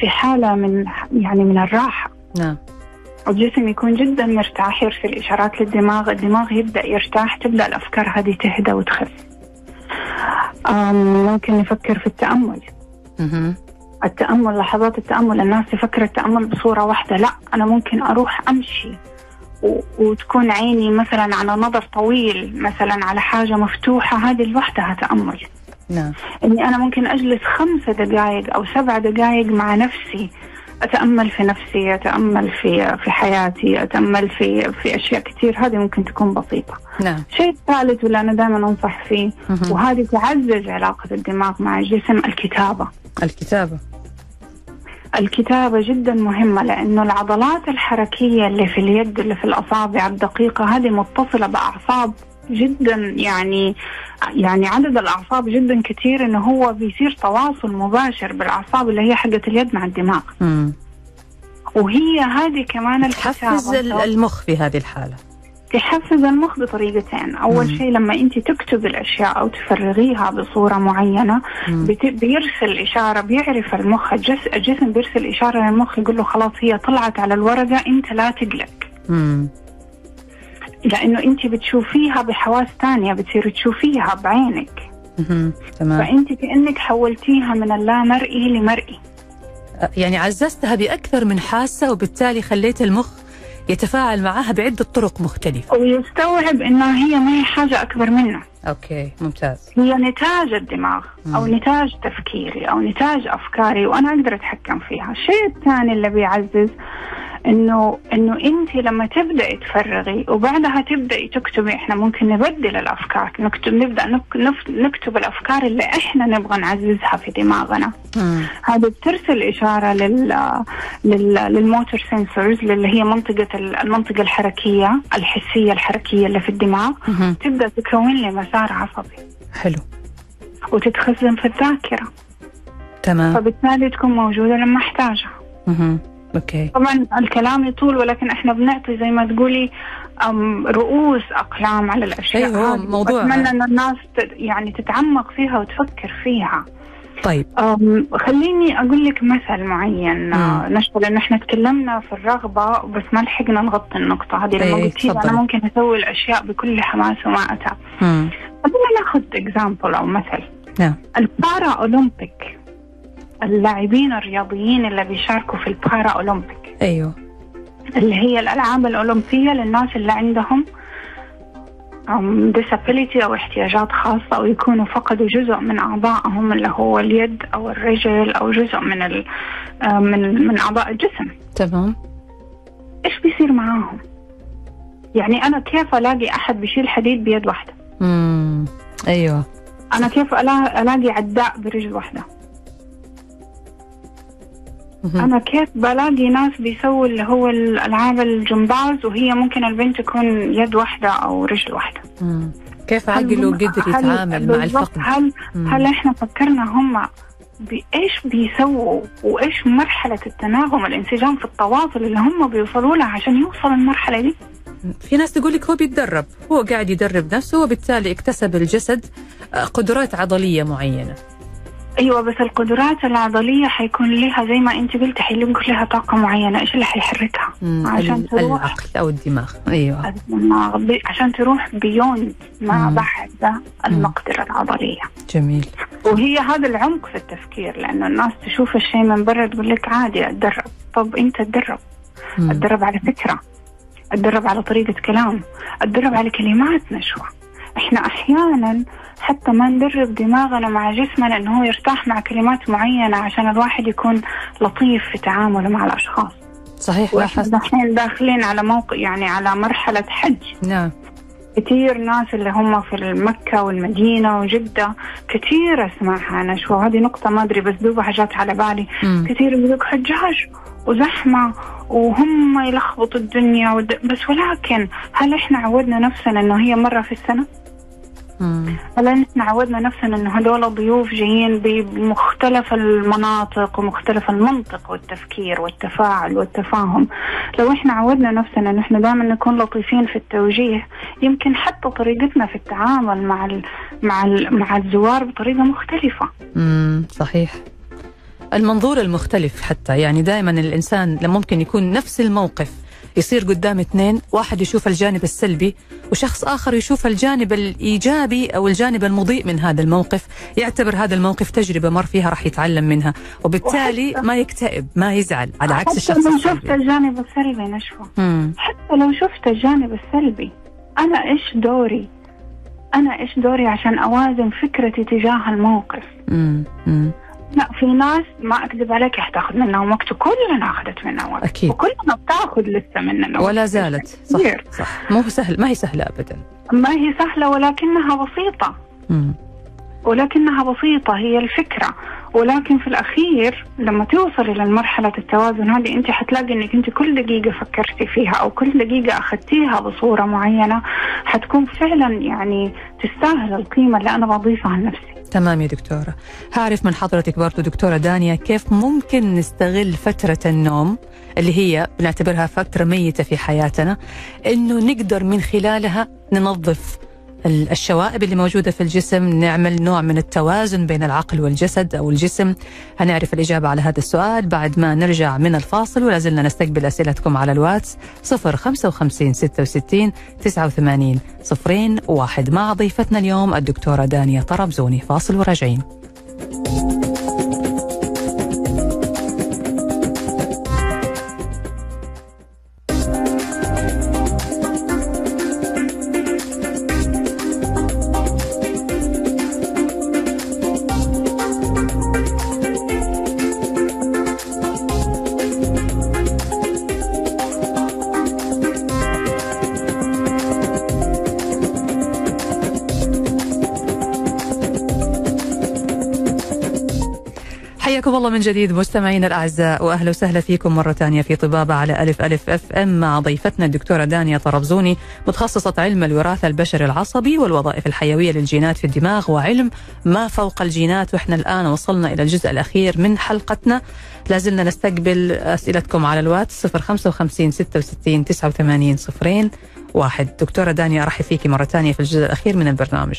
في حالة من يعني من الراحة. نعم. الجسم يكون جدا مرتاح يرسل إشارات للدماغ الدماغ يبدأ يرتاح تبدأ الأفكار هذه تهدى وتخف. ممكن نفكر في التأمل. التأمل لحظات التأمل الناس تفكر التأمل بصورة واحدة. لا أنا ممكن أروح أمشي وتكون عيني مثلا على نظر طويل مثلا على حاجة مفتوحة. هذه لوحدها تأمل. نعم. إني أنا ممكن أجلس خمسة دقائق أو سبع دقائق مع نفسي. أتأمل في نفسي أتأمل في في حياتي أتأمل في في أشياء كثير. هذه ممكن تكون بسيطة. نعم. الشيء الثالث واللي أنا دائما أنصح فيه. وهذه تعزز علاقة الدماغ مع الجسم الكتابة. الكتابة. الكتابة جدا مهمة لأنه العضلات الحركية اللي في اليد اللي في الأصابع الدقيقة هذه متصلة بأعصاب جدا يعني يعني عدد الأعصاب جدا كثير إنه هو بيصير تواصل مباشر بالأعصاب اللي هي حقة اليد مع الدماغ مم. وهي هذه كمان تحفز المخ في هذه الحالة تحفز المخ بطريقتين أول مم. شيء لما أنت تكتب الأشياء أو تفرغيها بصورة معينة. بت- بيرسل إشارة بيعرف المخ الجس الجسم بيرسل إشارة للمخ يقول له خلاص هي طلعت على الورقة أنت لا تقلق مم. لأنه أنت بتشوفيها بحواس تانية بتصير تشوفيها بعينك. تمام فأنت كأنك حولتيها من اللامرئي لمرئي يعني عززتها بأكثر من حاسة وبالتالي خليت المخ يتفاعل معها بعدة طرق مختلفة ويستوعب إنها هي ما هي حاجة أكبر منه أوكي ممتاز هي نتاج الدماغ أو مم. نتاج تفكيري أو نتاج أفكاري وأنا أقدر أتحكم فيها الشيء الثاني اللي بيعزز إنه إنه أنت لما تبدأي تفرغي وبعدها تبدأي تكتبي إحنا ممكن نبدل الأفكار نكتب نبدأ نكتب الأفكار اللي إحنا نبغى نعززها في دماغنا. هذا بترسل إشارة لل لل لل motor sensors اللي هي منطقة ال- المنطقة الحركية الحسية الحركية اللي في الدماغ. تبدأ تكون لي مسار عصبي. حلو. وتتخزن في الذاكرة. تمام. فبالتالي تكون موجودة لما أحتاجها. okay طبعا الكلام يطول ولكن إحنا بنعطي زي ما تقولي رؤوس أقلام على الأشياء هذه. موضوع- اتمنى إن الناس يعني تتعمق فيها وتفكر فيها. طيب. أم، خليني أقول لك مثل معين. نشوى لأن إحنا تكلمنا في الرغبة بس ما لحقنا نغطي النقطة هذه لما إيه، قلت لي تفضلي. أنا ممكن أسوي الأشياء بكل حماس وما مم. خلينا ناخذ example أو مثل. نعم. ال Para Olympic. اللاعبين الرياضيين اللي بيشاركوا في ال Para Olympic أيوه اللي هي الألعاب الأولمبية للناس اللي عندهم disability أو احتياجات خاصة أو يكونوا فقدوا جزء من أعضائهم اللي هو اليد أو الرجل أو جزء من ال آه، من من أعضاء الجسم تمام إيش بيصير معاهم؟ يعني أنا كيف ألاقي أحد بيشيل حديد بيد واحدة؟ مم. أيوه أنا كيف ألاقي عداء برجل واحدة؟ أنا كيف بلاقي ناس بيسووا اللي هو الألعاب الجمباز وهي ممكن البنت تكون يد واحدة أو رجل واحدة. مم. كيف عقله قدر يتعامل مع الفقد؟ هل مم. هل إحنا فكرنا هم بإيش بيسووا وإيش مرحلة التناغم الانسجام في التواصل اللي هم بيوصلوا لها عشان يوصلوا المرحلة دي؟ في ناس تقول لك هو بيتدرب هو قاعد يدرب نفسه وبالتالي اكتسب الجسد آه، قدرات عضلية معينة. أيوه بس القدرات العضلية حيكون لها زي ما أنت قلتي حيكون لها طاقة معينة. إيش اللي حيحركها. عشان تروح العقل أو الدماغ. أيوه. الدماغ. ب- عشان تروح بيوند ما. بعد المقدرة العضلية. جميل. وهي هذا العمق في التفكير لأنه الناس تشوف الشيء من برا تقول لك عادي أتدرب. طب أنت تدرب. مم. أتدرب على فكرة. أتدرب على طريقة كلام. أتدرب على كلمات نشوة إحنا أحيانا حتى ما ندرب دماغنا مع جسمنا إنه هو يرتاح مع كلمات معينة عشان الواحد يكون لطيف في تعامله مع الأشخاص. صحيح لاحظت دحين داخلين على موقع يعني على مرحلة حج. نعم. كثير ناس اللي هم في مكة والمدينة وجدة كثير اسمعها نشوة هذه نقطة ما أدري بس دوبها جات على بالي. مم. كثير يقولك حجاج وزحمة وهم يلخبطوا الدنيا ود... بس ولكن هل إحنا عودنا نفسنا إنه هي مرة في السنة؟ مم. هل إحنا عودنا نفسنا انه هذول ضيوف جايين بمختلف المناطق ومختلف المنطق والتفكير والتفاعل والتفاهم لو إحنا عودنا نفسنا إن إحنا دائما نكون لطيفين في التوجيه يمكن حتى طريقتنا في التعامل مع ال... مع ال... مع الزوار بطريقة مختلفة مم. صحيح المنظور المختلف حتى يعني دائما الإنسان لما ممكن يكون نفس الموقف يصير قدام اثنين واحد يشوف الجانب السلبي وشخص آخر يشوف الجانب الإيجابي أو الجانب المضيء من هذا الموقف يعتبر هذا الموقف تجربة مر فيها راح يتعلم منها وبالتالي ما يكتئب ما يزعل على عكس حتى الشخص لو شفت الجانب السلبي نشوة مم. حتى لو شفت الجانب السلبي أنا إيش دوري أنا إيش دوري عشان أوازن فكرتي تجاه الموقف مم. مم. لا في ناس ما أكذب عليك حتاخذ منهم وقت وكلنا أخذت منها وقت. أكيد. وكلنا بتاخذ لسه مننا وقت. ولا زالت. صح كثير. صح. مو سهل ما هي سهلة أبدا. ما هي سهلة ولكنها بسيطة. مم. ولكنها بسيطة هي الفكرة. ولكن في الأخير لما توصلي للمرحلة التوازن هذه أنت حتلاقي أنك أنت كل دقيقة فكرتي فيها أو كل دقيقة أخذتيها بصورة معينة حتكون فعلا يعني تستاهل القيمة اللي أنا بضيفها لنفسي. تمام يا دكتورة. هعرف من حضرتك برضو دكتورة دانيا كيف ممكن نستغل فترة النوم اللي هي بنعتبرها فترة ميتة في حياتنا إنه نقدر من خلالها ننظف الشوائب اللي موجودة في الجسم نعمل نوع من التوازن بين العقل والجسد أو الجسم. هنعرف الإجابة على هذا السؤال بعد ما نرجع من الفاصل ولا زلنا نستقبل أسئلتكم على الواتس 055 66 89 صفرين واحد. مع ضيفتنا اليوم الدكتورة دانيا طرابزوني فاصل وراجعين. جديد مستمعينا الأعزاء وأهلا وسهلا فيكم مرة ثانية في طبابة على ألف ألف أف أم مع ضيفتنا الدكتورة دانيا طربزوني متخصصة علم الوراثة البشري العصبي والوظائف الحيوية للجينات في الدماغ وعلم ما فوق الجينات وإحنا الآن وصلنا إلى الجزء الأخير من حلقتنا. لازلنا نستقبل أسئلتكم على الواتس 055 66 89 صفرين واحد. دكتورة دانيا أرحب فيكي مرة ثانية في الجزء الأخير من البرنامج.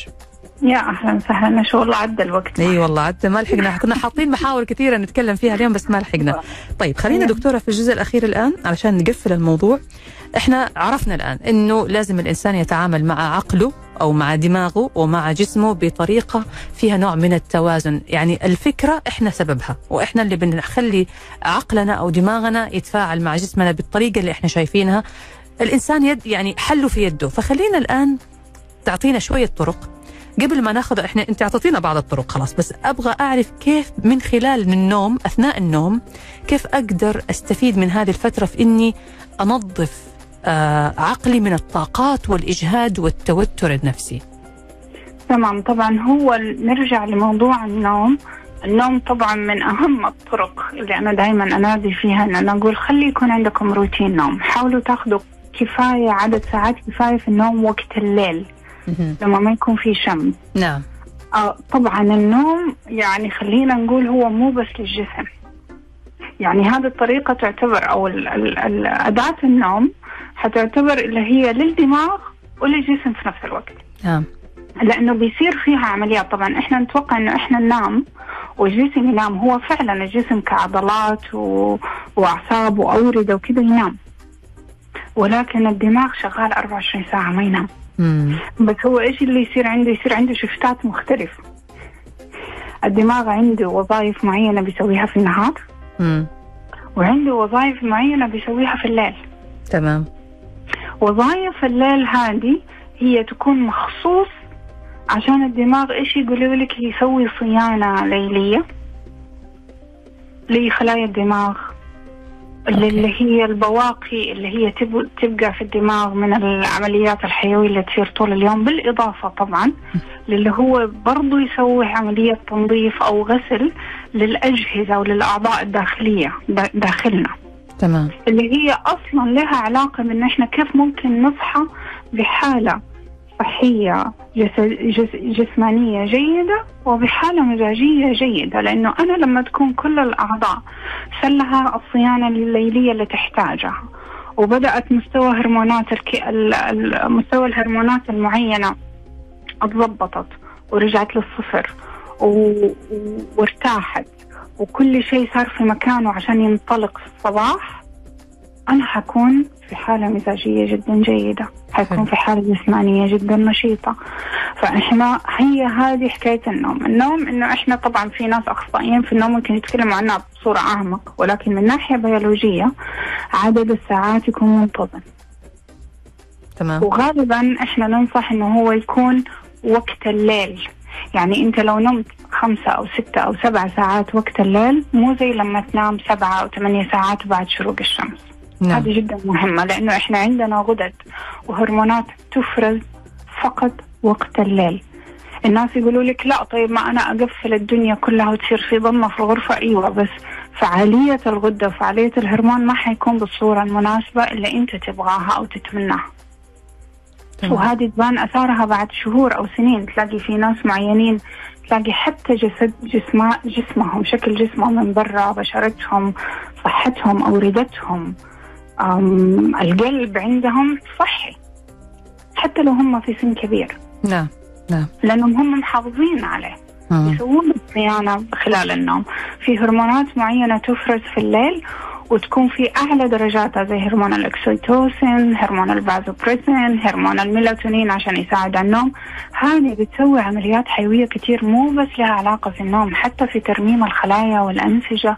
يا أهلا وسهلا ما شاء الله عدى الوقت. إي والله عدى ما لحقنا. كنا حاطين محاور كثيرة نتكلم فيها اليوم بس ما لحقنا. طيب خلينا دكتورة في الجزء الأخير الآن علشان نقفل الموضوع. إحنا عرفنا الآن إنه لازم الإنسان يتعامل مع عقله أو مع دماغه ومع جسمه بطريقة فيها نوع من التوازن. يعني الفكرة إحنا سببها وإحنا اللي بنخلي عقلنا أو دماغنا يتفاعل مع جسمنا بالطريقة اللي إحنا شايفينها. الإنسان يد يعني حله في يده. فخلينا الآن تعطينا شوية طرق قبل ما ناخذ إحنا أنت أعطيتينا بعض الطرق خلاص بس أبغى أعرف كيف من خلال النوم أثناء النوم كيف أقدر أستفيد من هذه الفترة في إني أنظف آه عقلي من الطاقات والإجهاد والتوتر النفسي. تمام. طبعا هو نرجع لموضوع النوم. النوم طبعا من أهم الطرق اللي أنا دائما أنادي فيها إن أنا أقول خلي يكون عندكم روتين نوم. حاولوا تاخذوا كفاية عدد ساعات كفاية في النوم وقت الليل. لما ما يكون في شمس نعم. آه طبعا النوم يعني خلينا نقول هو مو بس للجسم. يعني هذه الطريقة تعتبر أو ال ال ال أداة النوم حتعتبر اللي هي للدماغ وللجسم في نفس الوقت. نعم. لأنه بيصير فيها عمليات. طبعا إحنا نتوقع إنه إحنا ننام والجسم ينام. هو فعلا الجسم كعضلات و... وأعصاب وأوردة وكذا ينام. ولكن الدماغ شغال 24 ساعة ما ينام. مم. بس هو إيش اللي يصير عنده؟ يصير عنده شفتات مختلفة الدماغ عنده وظائف معينة بيسويها في النهار. مم. وعنده وظائف معينة بيسويها في الليل. تمام. وظائف الليل هذه هي تكون مخصوص عشان الدماغ إيش يقولوا لك؟ يسوي صيانة ليلية لخلايا الدماغ. اللي, هي البواقي اللي هي تب- تبقى في الدماغ من العمليات الحيوية اللي تصير طول اليوم بالإضافة طبعا للي هو برضو يسوي عملية تنظيف أو غسل للأجهزة وللأعضاء الداخلية دا- داخلنا. تمام. اللي هي أصلا لها علاقة بأن إحنا كيف ممكن نصحى بحالة صحية جس جس جسمانية جيدة وبحالة مزاجية جيدة لأنه أنا لما تكون كل الأعضاء سلها الصيانة الليلية اللي تحتاجها وبدأت مستوى هرمونات الك... ال- ال- مستوى الهرمونات المعينة اتظبطت ورجعت للصفر. و- وارتاحت وكل شيء صار في مكانه عشان ينطلق في الصباح أنا حكون في حالة مزاجية جدا جيدة. حكون حلو. في حالة جسمانية جدا نشيطة. فإحنا هي هذه حكاية النوم. النوم إنه إحنا طبعا في ناس أخصائيين في النوم ممكن يتكلموا عنها بصورة أعمق ولكن من ناحية بيولوجية عدد الساعات يكون منتظم. تمام. وغالبا إحنا ننصح إنه هو يكون وقت الليل. يعني أنت لو نمت خمسة أو ستة أو سبع ساعات وقت الليل مو زي لما تنام سبعة أو ثمانية ساعات بعد شروق الشمس. نعم. هذه جدا مهمة لأنه إحنا عندنا غدد وهرمونات تفرز فقط وقت الليل. الناس يقولوا لك لا طيب ما أنا أقفل الدنيا كلها وتصير في ضلمة في الغرفة. إيوه بس فعالية الغدة وفعاليه الهرمون ما حيكون بالصورة المناسبة اللي أنت تبغاها أو تتمناها. وهذه تبان أثارها بعد شهور أو سنين. تلاقي في ناس معينين تلاقي حتى جسد جسم جسمهم شكل جسمهم من برا بشرتهم صحتهم أوردتهم. القلب عندهم صحي حتى لو هم في سن كبير. نعم نعم لأنهم هم محافظين عليه. مم. يسوون الصيانة خلال النوم. في هرمونات معينة تفرز في الليل وتكون في أعلى درجاتها زي هرمون الأكسيتوسين، هرمون البازوبريسين، هرمون الميلاتونين عشان يساعد على النوم، هذه بتسوي عمليات حيوية كتير مو بس لها علاقة في النوم، حتى في ترميم الخلايا والأنسجة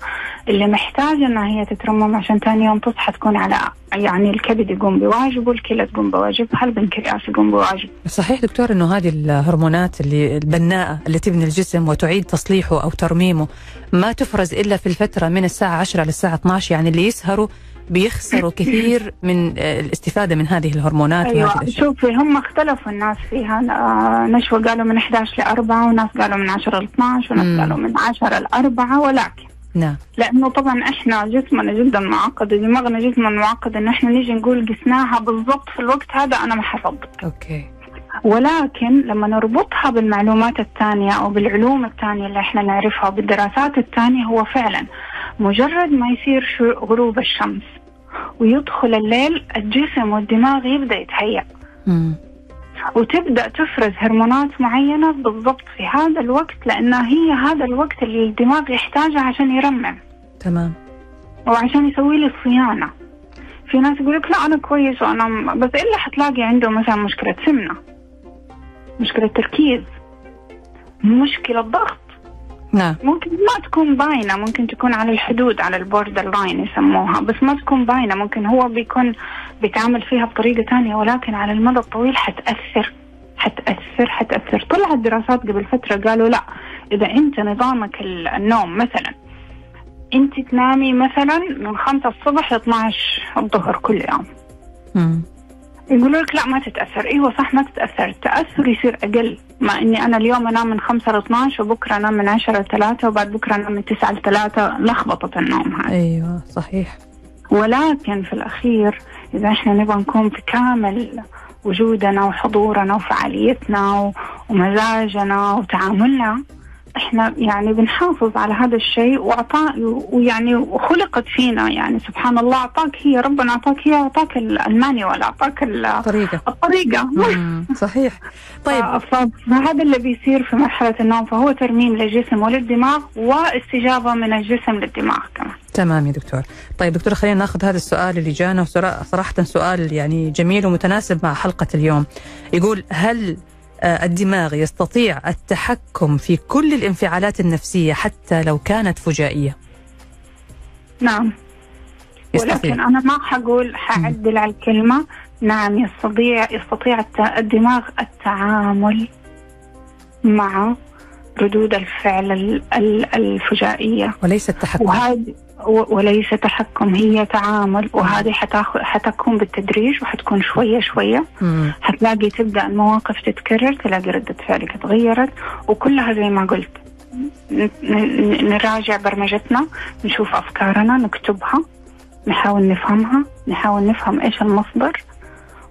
اللي محتاجه إنها هي تترمم عشان ثاني يوم تصحى تكون على يعني الكبد يقوم بواجبه، الكلى تقوم بواجبها، البنكرياس يقوم بواجبه. صحيح دكتور إنه هذه الهرمونات اللي البناءة اللي تبني الجسم وتعيد تصليحه أو ترميمه ما تفرز إلا في الفترة من الساعة 10 للساعة 12 يعني اللي يسهروا بيخسروا *laughs* كثير من آه، الاستفادة من هذه الهرمونات وهذه أيوه الأشياء. شوفي هم اختلفوا الناس فيها. آه، نشوى قالوا من 11 ل 4 وناس قالوا من 10 ل 12 وناس. قالوا من 10 ل 4 ولكن نعم. لأنه طبعا إحنا جسمنا جدا معقد ودماغنا جسما معقد إن إحنا نيجي نقول قسناها بالضبط في الوقت هذا أنا ما حصدق أوكي. ولكن لما نربطها بالمعلومات الثانية أو بالعلوم الثانية اللي إحنا نعرفها وبالدراسات الثانية هو فعلا مجرد ما يصير غروب الشمس ويدخل الليل الجسم والدماغ يبدأ يتهيأ. وتبدأ تفرز هرمونات معينة بالضبط في هذا الوقت لأنها هي هذا الوقت اللي الدماغ يحتاجه عشان يرمم. تمام. وعشان يسوي لي صيانة في ناس يقول لك لا أنا كويس وأنا بس إلا حتلاقي عنده مثلا مشكلة سمنة مشكلة تركيز مشكلة ضغط. نعم. ممكن ما تكون باينة ممكن تكون على الحدود على ال border line يسموها بس ما تكون باينة ممكن هو بيكون بيتعامل فيها بطريقة تانية ولكن على المدى الطويل حتأثر حتأثر حتأثر. طلعت دراسات قبل فترة قالوا لا إذا أنت نظامك ال- النوم مثلا أنت تنامي مثلا من خمسة الصبح ل 12 الظهر كل يوم. يقولوا لك لا ما تتأثر. إيوه صح ما تتأثر. التاثر يصير أقل. مع إني أنا اليوم أنام من 5 ل 12 وبكره أنام من 10 ل 3 وبعد بكرة أنام من 9 ل 3 لخبطة النوم هذه أيوه صحيح. ولكن في الأخير إذا إحنا نبغى نكون في كامل وجودنا وحضورنا وفعاليتنا ومزاجنا وتعاملنا إحنا يعني بنحافظ على هذا الشيء واعطاه ويعني وخلقت فينا يعني سبحان الله أعطاك هي ربنا أعطاك هي أعطاك ال- المانيوال أعطاك الطريقة. مم. *laughs* صحيح. طيب. فهذا اللي بيصير في مرحلة النوم فهو ترميم للجسم وللدماغ واستجابة من الجسم للدماغ كمان. تمام يا دكتور. طيب دكتور خلينا ناخذ هذا السؤال اللي جانا صراحة سؤال يعني جميل ومتناسب مع حلقة اليوم. يقول هل الدماغ يستطيع التحكم في كل الانفعالات النفسية حتى لو كانت فجائية. نعم. ولكن يستطيع أنا ما حقول حعدل على الكلمة. نعم يستطيع يستطيع الدماغ التعامل مع ردود الفعل ال- ال- الفجائية. وليس التحكم. وهذه وليس تحكم هي تعامل وهذه حتاخذ حتكون بالتدريج وحتكون شوية شوية. مم. حتلاقي تبدأ المواقف تتكرر تلاقي ردة فعلك تغيرت وكلها زي ما قلت. نراجع برمجتنا نشوف أفكارنا نكتبها نحاول نفهمها نحاول نفهم إيش المصدر.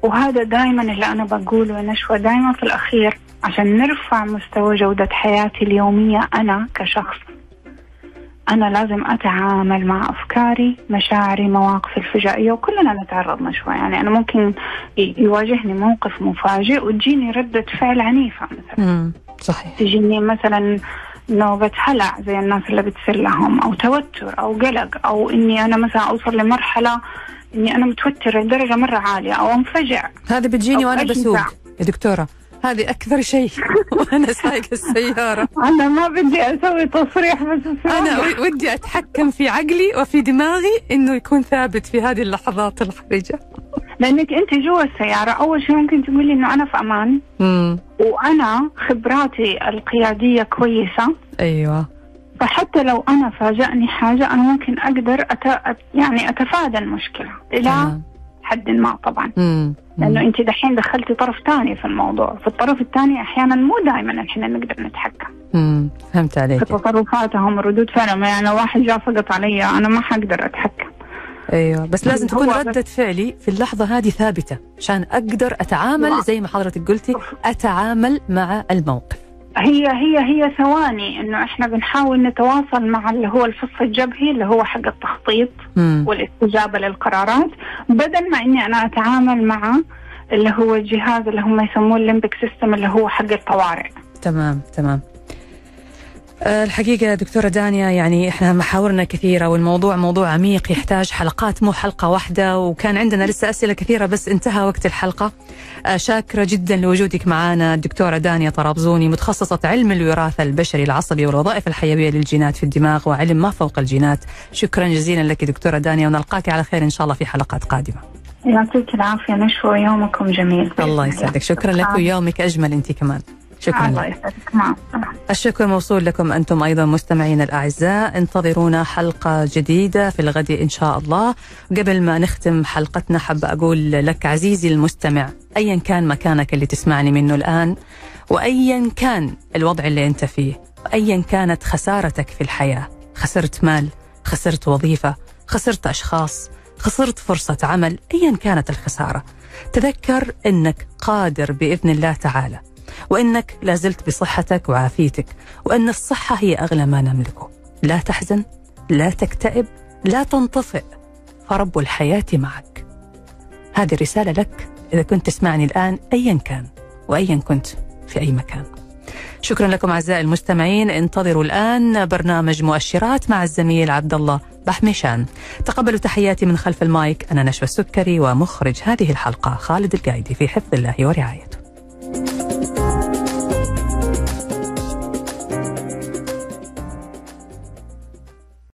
وهذا دائما اللي أنا بقوله نشوى دائما في الأخير عشان نرفع مستوى جودة حياتي اليومية أنا كشخص. أنا لازم أتعامل مع أفكاري مشاعري مواقفي الفجائية وكلنا نتعرض نشوى يعني أنا ممكن يواجهني موقف مفاجئ وتجيني ردة فعل عنيفة مثلا. مم. صحيح. تجيني مثلا نوبة هلع زي الناس اللي بتصير لهم أو توتر أو قلق أو إني أنا مثلا أوصل لمرحلة إني أنا متوترة لدرجة مرة عالية أو أنفجع. هذه بتجيني أي بسوق. يا دكتورة هذه أكثر شيء. *laughs* وأنا سايقة السيارة. أنا ما بدي أسوي تصريح بس أنا ودي أتحكم في عقلي وفي دماغي إنه يكون ثابت في هذه اللحظات الحرجة لأنك أنت جوا السيارة أول شيء ممكن تقولي إنه أنا في أمان. مم. وأنا خبراتي القيادية كويسة. أيوة. فحتى لو أنا فاجأني حاجة أنا ممكن أقدر أت... يعني أتفادى المشكلة. إلى تمام. حد ما طبعا. مم. لأنه مم. أنت دحين دخلتي طرف ثاني في الموضوع. في الطرف الثاني أحيانا مو دائما إحنا نقدر نتحكم. مم. فهمت عليك. في تصرفاتهم ردود فعلهم. يعني لو واحد جاء فقط علي أنا ما حقدر أتحكم. أيوه. بس لازم تكون ردة فعلي في اللحظة هذه ثابتة عشان أقدر أتعامل. زي ما حضرتك قلتي أتعامل مع الموقف. هي هي هي ثواني إنه إحنا بنحاول نتواصل مع اللي هو الفص الجبهي اللي هو حق التخطيط مم. والاستجابة للقرارات. بدل ما إني أنا أتعامل مع اللي هو الجهاز اللي هم يسموه الليمبك سيستم اللي هو حق الطوارئ. تمام تمام. الحقيقة دكتورة دانيا يعني إحنا محاورنا كثيرة والموضوع موضوع عميق يحتاج حلقات مو حلقة واحدة وكان عندنا لسه أسئلة كثيرة بس انتهى وقت الحلقة. آه، شاكرة جدا لوجودك معنا الدكتورة دانيا طرابزوني متخصصة علم الوراثة البشري العصبي والوظائف الحيوية للجينات في الدماغ وعلم ما فوق الجينات. شكرا جزيلا لك دكتورة دانيا ونلقاك على خير إن شاء الله في حلقات قادمة. يعطيك العافية نشوى يومكم جميل. الله يسعدك. شكرا لك ويومك أجمل أنت كمان. شكرا الله يسعدك. مع الشكر موصول لكم أنتم أيضا مستمعينا الأعزاء. انتظرونا حلقة جديدة في الغد إن شاء الله. قبل ما نختم حلقتنا حاب أقول لك عزيزي المستمع أيا كان مكانك اللي تسمعني منه الآن وأيا كان الوضع اللي أنت فيه وأيا كانت خسارتك في الحياة. خسرت مال خسرت وظيفة خسرت أشخاص خسرت فرصة عمل أيا كانت الخسارة. تذكر أنك قادر بإذن الله تعالى. وأنك لازلت بصحتك وعافيتك وأن الصحة هي أغلى ما نملكه. لا تحزن لا تكتئب لا تنطفئ فرب الحياة معك. هذه رسالة لك إذا كنت تسمعني الآن أيا كان وأيا كنت في أي مكان. شكرا لكم أعزائي المستمعين. انتظروا الآن برنامج مؤشرات مع الزميل عبد الله بحمشان تقبلوا تحياتي من خلف المايك أنا نشوى السكري ومخرج هذه الحلقة خالد القايدي في حفظ الله ورعايته.